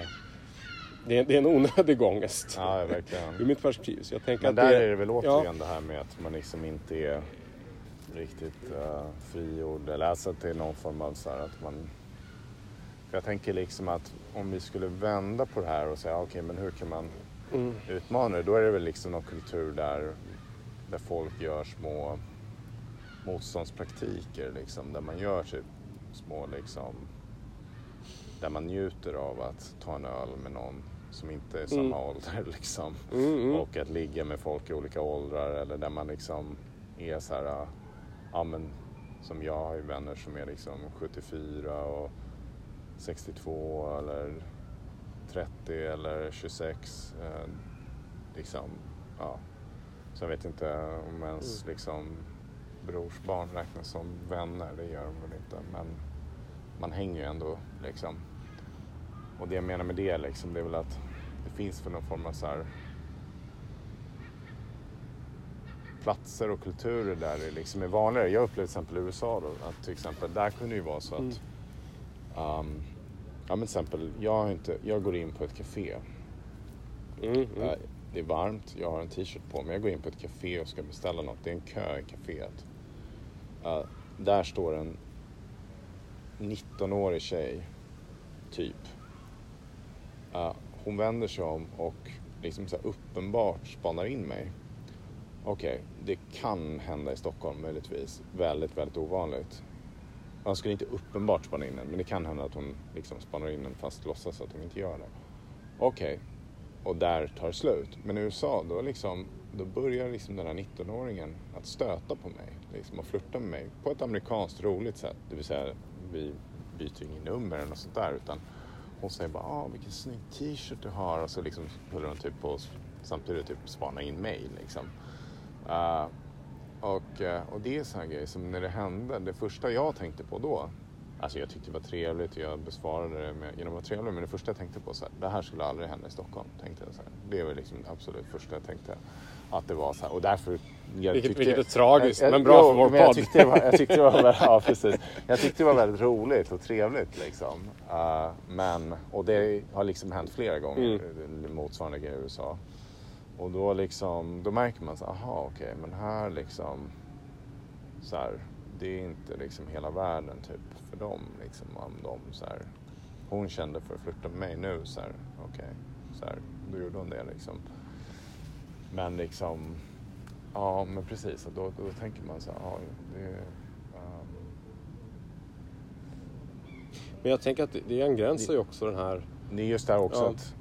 Det är, det är en onödig ångest. Ja, verkligen. Ur mitt perspektiv. Så jag tänker Men att där är det väl återigen Ja, det här med att man liksom inte är riktigt uh, frigjord eller alltså att det är någon form av så här att man jag tänker liksom att om vi skulle vända på det här och säga okej men hur kan man mm, utmana det? Då är det väl liksom någon kultur där, där folk gör små motståndspraktiker liksom där man gör typ små liksom där man njuter av att ta en öl med någon som inte är samma Mm. ålder [LAUGHS] liksom. mm, mm. Och att ligga med folk i olika åldrar eller där man liksom är så här, äh, ja men som jag har ju vänner som är liksom 74 och 62 eller 30 eller 26. Eh, liksom, ja. Så jag vet inte om ens Mm. liksom brorsbarn räknas som vänner, det gör de väl inte. Men man hänger ju ändå liksom. Och det jag menar med det liksom, det är väl att det finns för någon form av så här platser och kulturer där det liksom är vanligare. Jag upplevde till exempel i USA då, att till exempel där kunde det ju vara så att Mm. um, ja men till exempel, jag, har inte, jag går in på ett café. Mm, mm. Det är varmt, jag har en t-shirt på mig. Jag går in på ett café och ska beställa något. Det är en kö i kaféet. Eh, där står en 19-årig tjej, typ. Hon vänder sig om och liksom så här uppenbart spanar in mig. Okej, det kan hända i Stockholm möjligtvis. Väldigt, väldigt ovanligt. Man skulle inte uppenbart spana in en, men det kan hända att hon liksom spanar in en fast låtsas att hon inte gör det. Okej, och där tar det slut. Men i USA, då, liksom, då börjar liksom den här 19-åringen att stöta på mig liksom, och flirta med mig på ett amerikanskt roligt sätt. Det vill säga, vi byter inget nummer eller något sånt där, utan hon säger bara ah, vilken snygg t-shirt du har och så liksom håller hon typ på samtidigt typ spana in mig liksom. Uh, och, eh, och det är här grej, som när det hände, det första jag tänkte på då, alltså jag tyckte det var trevligt och jag besvarade det med, genom att vara trevlig, men det första jag tänkte på så här, det här skulle aldrig hända i Stockholm, tänkte jag så här. Det var liksom det absolut första jag tänkte att det var så här och därför jag Vilket- tyckte, vilket är tragiskt, jag, men bra jo, för vår men jag podd. tyckte det var, jag tyckte det var, [LAUGHS] ja, precis. Jag tyckte det var väldigt roligt och trevligt liksom. Eh, men, och det har liksom hänt flera gånger, Mm. motsvarande grejer i USA. Och då liksom, då märker man så aha okej, men här liksom så här, det är inte liksom hela världen typ för dem liksom. Om de så här, hon kände för att flytta med mig nu så här, okej, så här, då gjorde hon det liksom. Men liksom, ja men precis, och då, då tänker man så här, ja det, ehm, Men jag tänker att det, det angränsar ju också den här... det är just det här också Ja. att,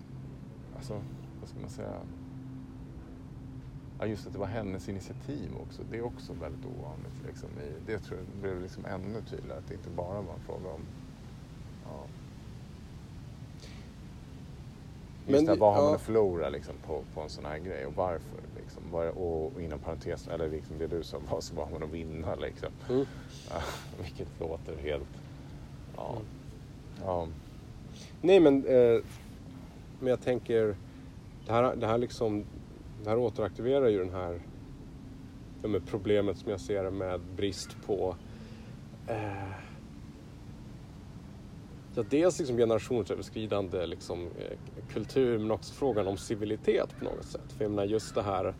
alltså vad ska man säga? Ja, just att det var hennes initiativ också. Det är också väldigt ovanligt. Liksom, i, det tror jag blev liksom ännu tydligare. Att det inte bara var en fråga om... Ja. Just Men det, vad har man ja. att förlora liksom, på, på en sån här grej och varför? Liksom. Och, och inom parentes, eller liksom det du sa, [LAUGHS] vad, så vad har man att vinna? Liksom. Mm. [LAUGHS] Ja, vilket låter helt... Ja. Mm. ja. Nej men, eh, men jag tänker, det här, det här liksom, det här återaktiverar ju den här, ja, problemet som jag ser det med brist på, eh, ja dels liksom generationsöverskridande liksom, eh, kultur men också frågan om civilitet på något sätt. För jag menar just det här,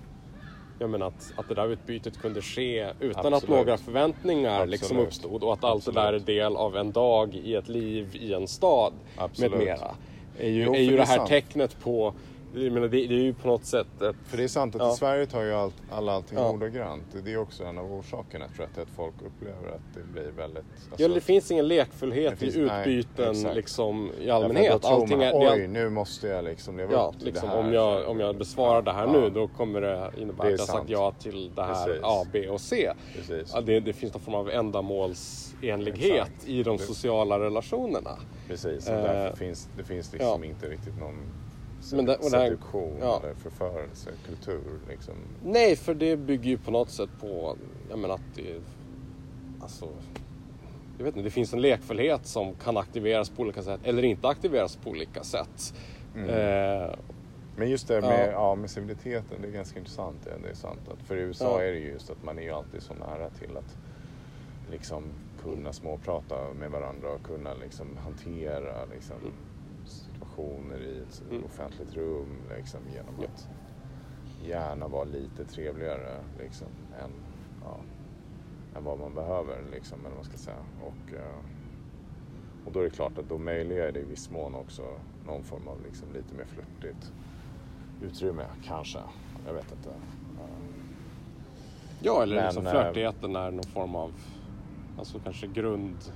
jag menar att, att det där utbytet kunde ske utan att Absolut. några förväntningar liksom Absolut. uppstod och att allt det där är Absolut. del av en dag i ett liv i en stad Absolut. med mera. Är ju, Jo, är ju det det är här sant. tecknet på, jag menar, det, det är ju på något sätt ett, För det är sant att Ja. i Sverige tar ju allt, alla allting Ja. ordagrant. Det är också en av orsakerna tror jag till att folk upplever att det blir väldigt... ja, det finns ingen lekfullhet finns- i nej, utbyten exakt. liksom i allmänhet. tror Allting man, är, Oj, nu måste jag liksom leva Ja, upp till liksom, det här. om, jag, om jag besvarar det här Ja. nu då kommer det innebära Det att jag sagt sant. ja till det här Precis. A, B och C. Ja, det, det finns någon form av ändamålsenlighet Exakt. i de sociala relationerna. Precis, och Eh, därför finns det finns liksom ja. inte riktigt någon Men det- och det här- seduktion ja. eller förförelse, kultur liksom. Nej, för det bygger ju på något sätt på, jag menar att det, alltså, jag vet inte, det finns en lekfullhet som kan aktiveras på olika sätt eller inte aktiveras på olika sätt. Mm. Eh, Men just det med, Ja. ja. med civiliteten, det är ganska intressant. Det, det är sant. Att för i USA Ja. är det ju just att man är ju alltid så nära till att liksom kunna småprata med varandra och kunna liksom hantera liksom, situationer i ett Mm. offentligt rum liksom, genom Ja. att gärna vara lite trevligare liksom, än, ja, än vad man behöver. Liksom, eller vad man ska säga. Och, eh, och då är det klart att då möjliggör det i viss mån också någon form av liksom lite mer flörtigt utrymme, kanske. Jag vet inte. Ja, eller Men, liksom eh, flörtigheten är någon form av, alltså kanske grund,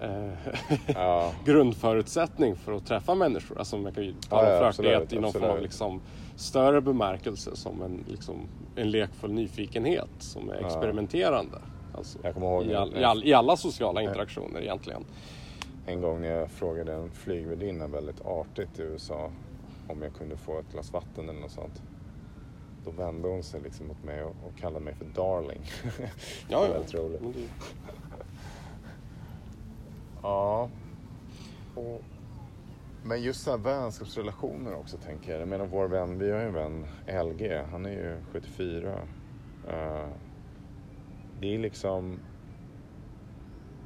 [LAUGHS] Ja, grundförutsättning för att träffa människor. Alltså man kan ju tala Ja, ja, flörtighet i någon form av liksom större bemärkelse som en, liksom, en lekfull nyfikenhet som är experimenterande. Alltså, Jag kommer ihåg i, all, i, all, I alla sociala interaktioner egentligen. en gång när jag frågade en flygvärdinna väldigt artigt i USA om jag kunde få ett glas vatten eller något sånt. Då vände hon sig liksom mot mig och, och kallade mig för darling. Ja, [LAUGHS] det var väldigt roligt. Ja. Och, men just så här vänskapsrelationer också tänker jag. Jag menar vår vän, vi har ju en vän LG, han är ju 74. Uh, eh, det är liksom,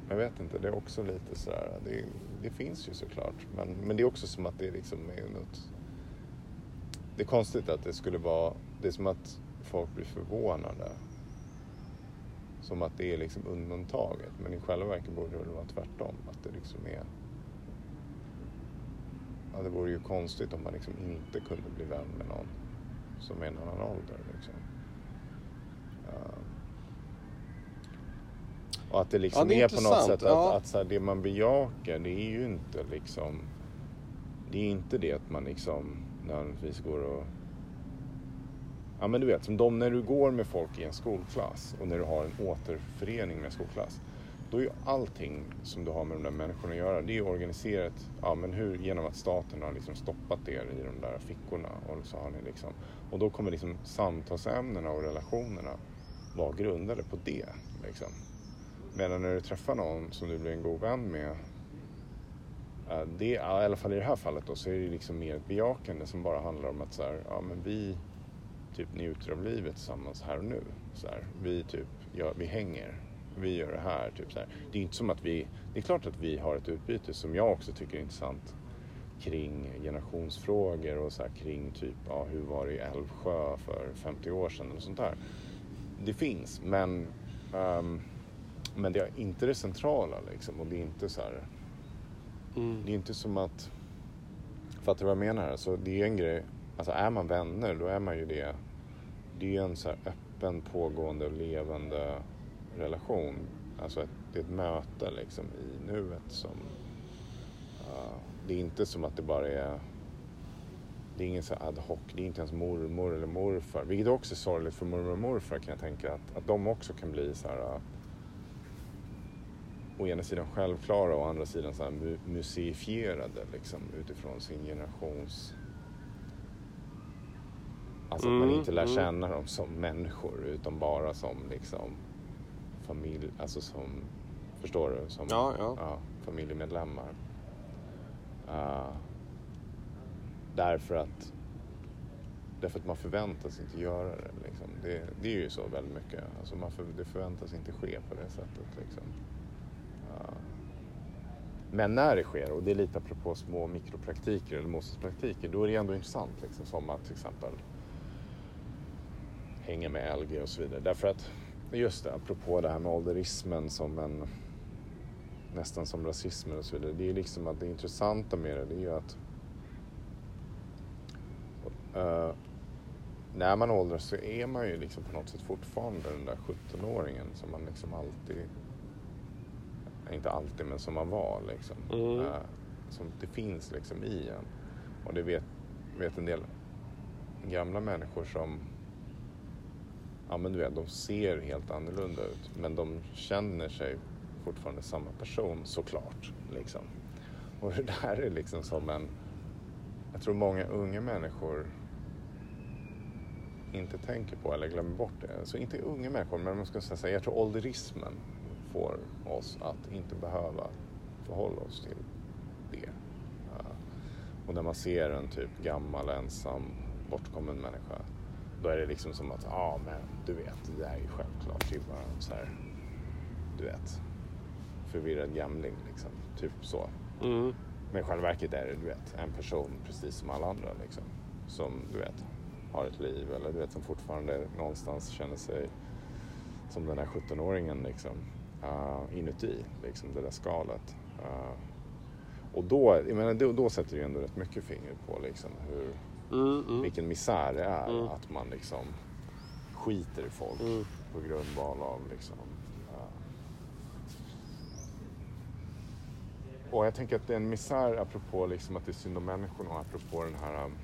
jag vet inte, det är också lite sådär, det, det finns ju såklart. Men, men det är också som att det liksom är något, det är konstigt att det skulle vara, det är som att folk blir förvånade. Som att det är liksom undantaget. Men i själva verket borde det väl vara tvärtom. Att det liksom är... Ja, det vore ju konstigt om man liksom inte kunde bli vän med någon som är en annan ålder. Liksom. Och att det liksom Ja, det är är, på något sätt att, Ja. att här, det man bejakar det är ju inte liksom... Det är inte det att man liksom nödvändigtvis går och Ja men du vet, som de när du går med folk i en skolklass och när du har en återförening med en skolklass. Då är ju allting som du har med de där människorna att göra, det är ju organiserat ja, men hur, genom att staten har liksom stoppat er i de där fickorna. Och, så har ni liksom, och då kommer liksom samtalsämnena och relationerna vara grundade på det. Liksom. Medan när du träffar någon som du blir en god vän med det, I alla fall i det här fallet då, så är det liksom mer ett bejakande som bara handlar om att så här, ja, men vi typ njuter av livet tillsammans här och nu. Så här, vi typ, ja, vi hänger, vi gör det här. Typ så här. Det är inte som att vi, det är klart att vi har ett utbyte som jag också tycker är intressant kring generationsfrågor och så här, kring typ, ja, hur var det i Älvsjö för 50 år sedan och sånt där. Det finns, men, ehm, men det är inte det centrala liksom och det är inte så här, Mm. det är inte som att... Fattar du vad jag menar? Alltså, det är en grej. Alltså är man vänner då är man ju det. Det är ju en så här öppen, pågående och levande relation. Alltså ett, det är ett möte liksom i nuet som... Uh, det är inte som att det bara är... det är ingen så ad hoc, det är inte ens mormor eller morfar. Vilket också är sorgligt för mormor och morfar kan jag tänka. Att, att de också kan bli så här uh, å ena sidan självklara och å andra sidan så här mu museifierade liksom utifrån sin generations Alltså att man Mm, inte lär mm. känna dem som människor utan bara som liksom familj, alltså som, förstår du? Som Ja, ja. familjemedlemmar. Uh, därför att Därför att man förväntas inte göra det. Liksom. Det, det är ju så väldigt mycket. Alltså man för, det förväntas inte ske på det sättet. Liksom. Uh, men när det sker, och det är lite apropå små mikropraktiker eller motståndspraktiker, då är det ändå intressant. Liksom, som att till exempel hänga med LG och så vidare. Därför att, just det, apropå det här med ålderismen som en nästan som rasismen och så vidare. Det är liksom att det intressanta med det, det är ju att eh, när man åldras så är man ju liksom på något sätt fortfarande den där 17-åringen som man liksom alltid, inte alltid men som man var liksom. Mm. Eh, som det finns liksom i en. Och det vet, vet en del gamla människor som ja men du vet, de ser helt annorlunda ut. Men de känner sig fortfarande samma person såklart. Liksom. Och det där är liksom som en... Jag tror många unga människor inte tänker på eller glömmer bort det. Alltså inte unga människor, men man ska säga jag tror ålderismen får oss att inte behöva förhålla oss till det. Och när man ser en typ gammal, ensam, bortkommen människa då är det liksom som att, ja ah, men du vet, det där är ju självklart. Det är bara en så här, du vet, förvirrad gamling liksom. Typ så. Mm. Men i själva verket är det, du vet, en person precis som alla andra liksom. Som, du vet, har ett liv eller du vet, som fortfarande någonstans känner sig som den här 17-åringen liksom. Uh, inuti, liksom, det där skalet. Uh, och då, jag menar, då, då sätter ju ändå rätt mycket finger på liksom hur Mm, mm. vilken misär det är Mm. att man liksom skiter i folk Mm. på grundval av liksom... ja. Och jag tänker att det är en misär apropå liksom att det är synd om människorna och apropå den här um,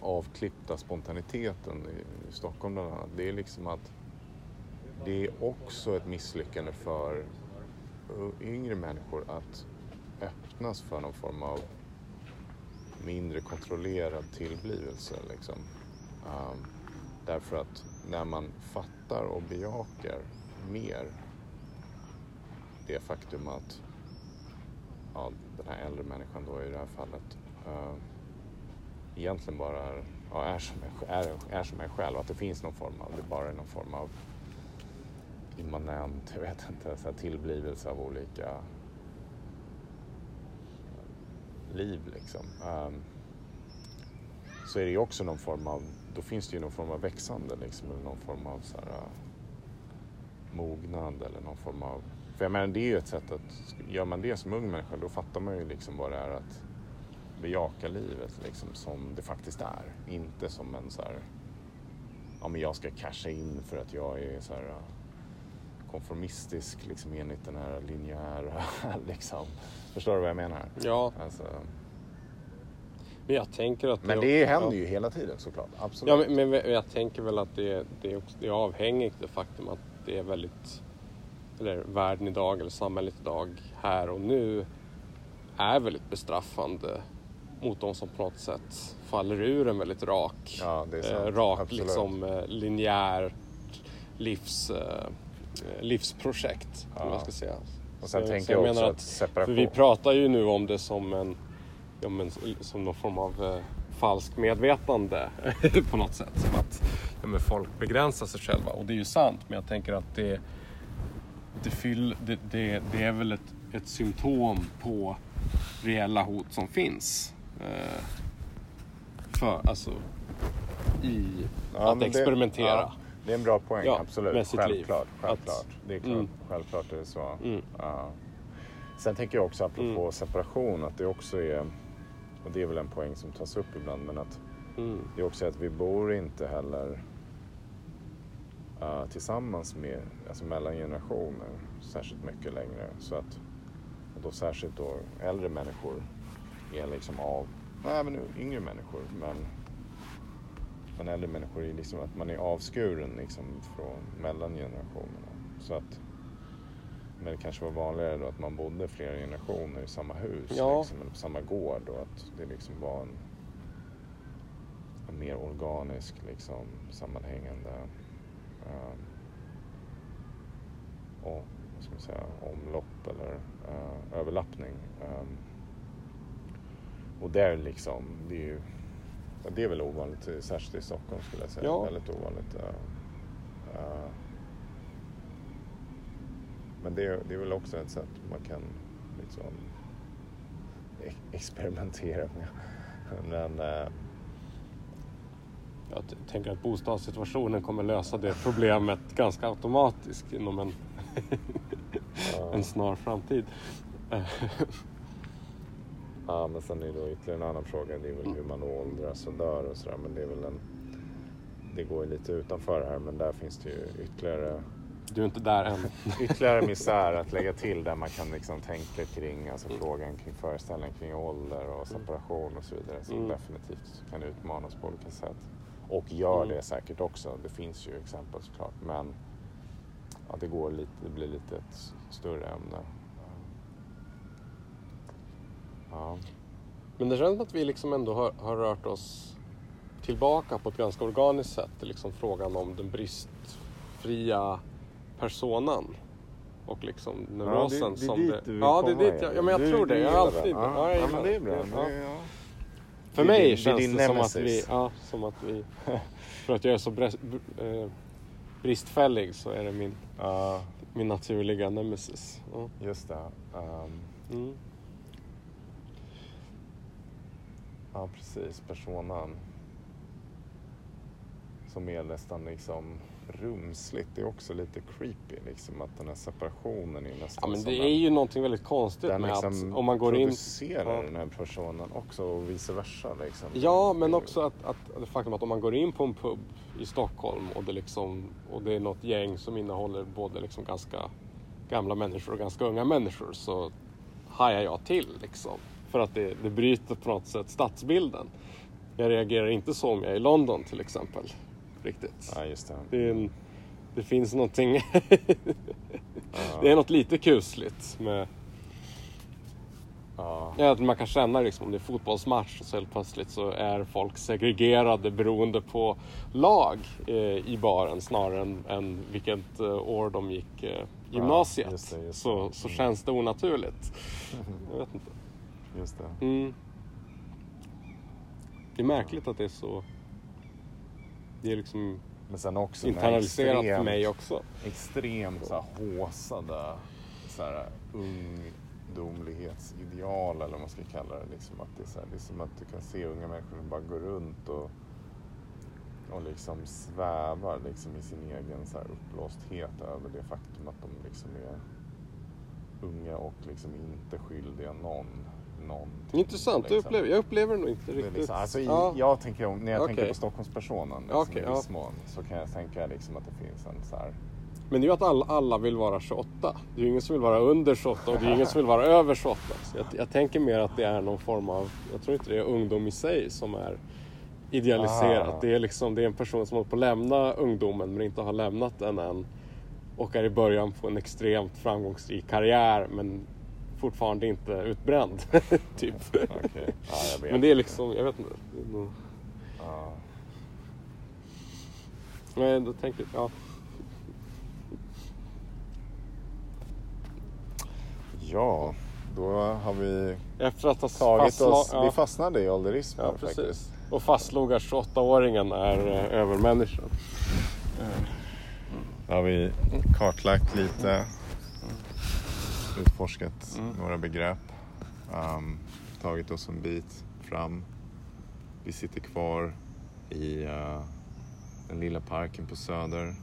avklippta spontaniteten i, i Stockholm bland annat. Det är liksom att det är också ett misslyckande för uh, yngre människor att öppnas för någon form av mindre kontrollerad tillblivelse. Liksom. Um, därför att när man fattar och bejakar mer det faktum att ja, den här äldre människan då i det här fallet uh, egentligen bara är, ja, är, som en, är, är som jag själv. Att det finns någon form av, det bara är någon form av immanent, [LAUGHS] jag vet inte, så här tillblivelse av olika liv liksom. Um, så är det ju också någon form av, då finns det ju någon form av växande liksom, eller någon form av så här, uh, mognad eller någon form av, för jag menar det är ju ett sätt att, gör man det som ung människa då fattar man ju liksom vad det är att bejaka livet liksom som det faktiskt är. Inte som en så här, ja men jag ska casha in för att jag är så här uh, konformistisk liksom enligt den här linjära [LAUGHS] liksom. Förstår du vad jag menar? Ja, Alltså, men jag tänker att... men det händer ju hela tiden såklart. Absolut. Ja, men, men jag tänker väl att det, det, är också, det är avhängigt det faktum att det är väldigt... Eller världen idag, eller samhället idag, här och nu är väldigt bestraffande mot de som på något sätt faller ur en väldigt rak, Ja, det eh, rak Absolut. liksom, eh, linjär livs, eh, livsprojekt. Ja. Eller vad man ska säga. Och sen Så- tänker så jag, jag också att separation... För vi pratar ju nu om det som en, ja, men, som någon form av eh, falsk medvetande [LAUGHS] på något sätt. Som att ja, men folk begränsar sig själva och det är ju sant men jag tänker att det, det, fyll, det, det, det är väl ett, ett symptom på reella hot som finns. Eh, för, alltså, i Ja, att experimentera. ja, det är en bra poäng, Ja, absolut. med sitt liv. självklart, Att- självklart. Det är klart, Mm. självklart är det så. Mm. Ja. Sen tänker jag också apropå Mm. separation att det också är, och det är väl en poäng som tas upp ibland, men att Mm. det är också att vi bor inte heller uh, tillsammans med, alltså mellan generationer särskilt mycket längre. Så att, och då särskilt då äldre människor är liksom av Nej, även yngre människor. Men, men äldre människor är liksom att man är avskuren liksom från mellan generationerna. Så att, men det kanske var vanligare då att man bodde flera generationer i samma hus Ja. liksom, eller på samma gård och att det liksom var en, en mer organisk liksom, sammanhängande um, och, vad ska man säga, omlopp eller eh, överlappning. Um, och där liksom, det är ju ja, det är väl ovanligt, särskilt i Stockholm skulle jag säga. Ja. Väldigt ovanligt. eh, eh. men det, är- det är väl också ett sätt man kan liksom e- experimentera med. Men eh, Jag tänker att bostadssituationen kommer lösa det problemet [LAUGHS] ganska automatiskt inom en, [LAUGHS] en snar framtid. Ja, men sen är det då ytterligare en annan fråga. Det är väl hur man åldras och dör och sådär. Men det är väl en... Det går ju lite utanför här men där finns det ju ytterligare, Du är inte där än. [LAUGHS] ytterligare misär att lägga till där man kan liksom tänka kring alltså frågan kring föreställningen kring ålder och separation och så vidare som Mm. definitivt kan utmanas på olika sätt. Och gör Mm. det säkert också. Det finns ju exempel såklart men ja, det, går lite, det blir lite ett större ämne. Ja. Men det känns som att vi liksom ändå har, har rört oss tillbaka på ett ganska organiskt sätt till liksom frågan om den bristfria personan. Och liksom neurosen det är som det... du vill Ja, det är dit jag, ja, men jag Du- tror du det. Jag har alltid... Ja, jag ja, gillar men det är bra. Ja. Det ja. För Det är mig det känns din det som att, vi, ja, som att vi... För att jag är så brest, eh, bristfällig så är det min, Ja, min naturliga nemesis. Ja. just det. Ehm, Mm. Ja, precis. Personan. Som är nästan liksom rumsligt. Det är också lite creepy liksom att den här separationen är nästan Ja men det en- är ju någonting väldigt konstigt den med liksom att om man går in... producerar Ja. den här personen också och vice versa. Liksom. Ja, men också att, att det faktum att om man går in på en pub i Stockholm och det, liksom, och det är något gäng som innehåller både liksom ganska gamla människor och ganska unga människor så hajar jag till liksom. För att det, det bryter på något sätt stadsbilden. Jag reagerar inte så om jag är i London till exempel. Riktigt. Ja, just det. Det, är en, det finns någonting... Ja. det är något lite kusligt med Ja. Ja, att man kan känna liksom, om det är fotbollsmatch så helt plötsligt så är folk segregerade beroende på lag eh, i baren snarare än, än vilket eh, år de gick eh, gymnasiet. just det, just det. Så, så Mm. känns det onaturligt. Jag vet inte. Just det. Mm. Det är märkligt att det är så... Det är liksom Men sen också internaliserat för extremt- mig också. extremt så här, håsade så här, ungdomlighetsideal eller vad man ska kalla det. Liksom att det, är så här, det är som att du kan se unga människor som bara går runt och, och liksom svävar liksom i sin egen så här, uppblåsthet över det faktum att de liksom är unga och liksom inte skyldiga någon någonting. Intressant, liksom. upplever, jag upplever nog inte Det är riktigt. liksom, alltså, Ja. jag tänker, när jag Okej. tänker på Stockholmspersonen liksom, Okej, i ja. viss mån, så kan jag tänka liksom att det finns en så här Men det är ju att alla, alla vill vara 28. Det är ju ingen som vill vara under 28 och det är ingen som vill vara över 28. Så jag, jag tänker mer att det är någon form av, jag tror inte det är ungdom i sig som är idealiserat. Ah. Det, är liksom, det är en person som håller på att lämna ungdomen men inte har lämnat den än. Och är i början på en extremt framgångsrik karriär men fortfarande inte utbränd. [LAUGHS] typ. Okej. Ja, Men det är liksom, jag vet inte. Nog, Ja. men då tänker jag, ja. Ja, då har vi Efter att ha tagit fastla- oss... ja. Vi fastnade i ålderismen Ja, faktiskt. precis. Och fastslog att 28-åringen är eh, övermänniska. Då har vi kartlagt lite. Utforskat Mm. några begrepp. Um, tagit oss en bit fram. Vi sitter kvar i uh, den lilla parken på Söder.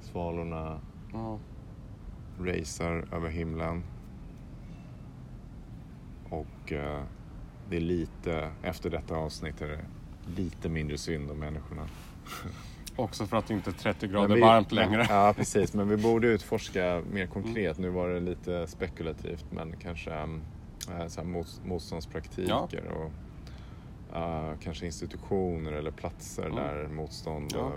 Svalorna Ja. racear över himlen. Och eh, det är lite, efter detta avsnitt är det lite mindre synd om människorna. [LAUGHS] Också för att det inte är 30 Men grader vi- varmt längre. Ja, precis. Men vi borde utforska mer konkret. Nu var det lite spekulativt, men kanske... uh, så här mot, motståndspraktiker och uh, kanske institutioner eller platser Mm. där motstånd, Ja.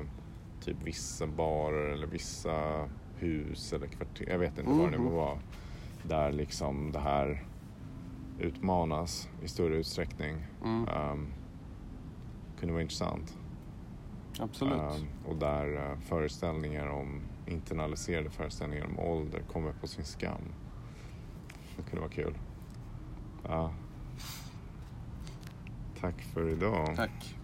typ vissa barer eller vissa hus eller kvarter, jag vet inte Mm, vad det må mm. vara. Där liksom det här utmanas i större utsträckning. Mm. Um, kunde vara intressant. Absolut. Um, och där uh, föreställningar om, internaliserade föreställningar om ålder kommer på sin skam. Det kunde vara kul. Ja. Tack för idag. Tack.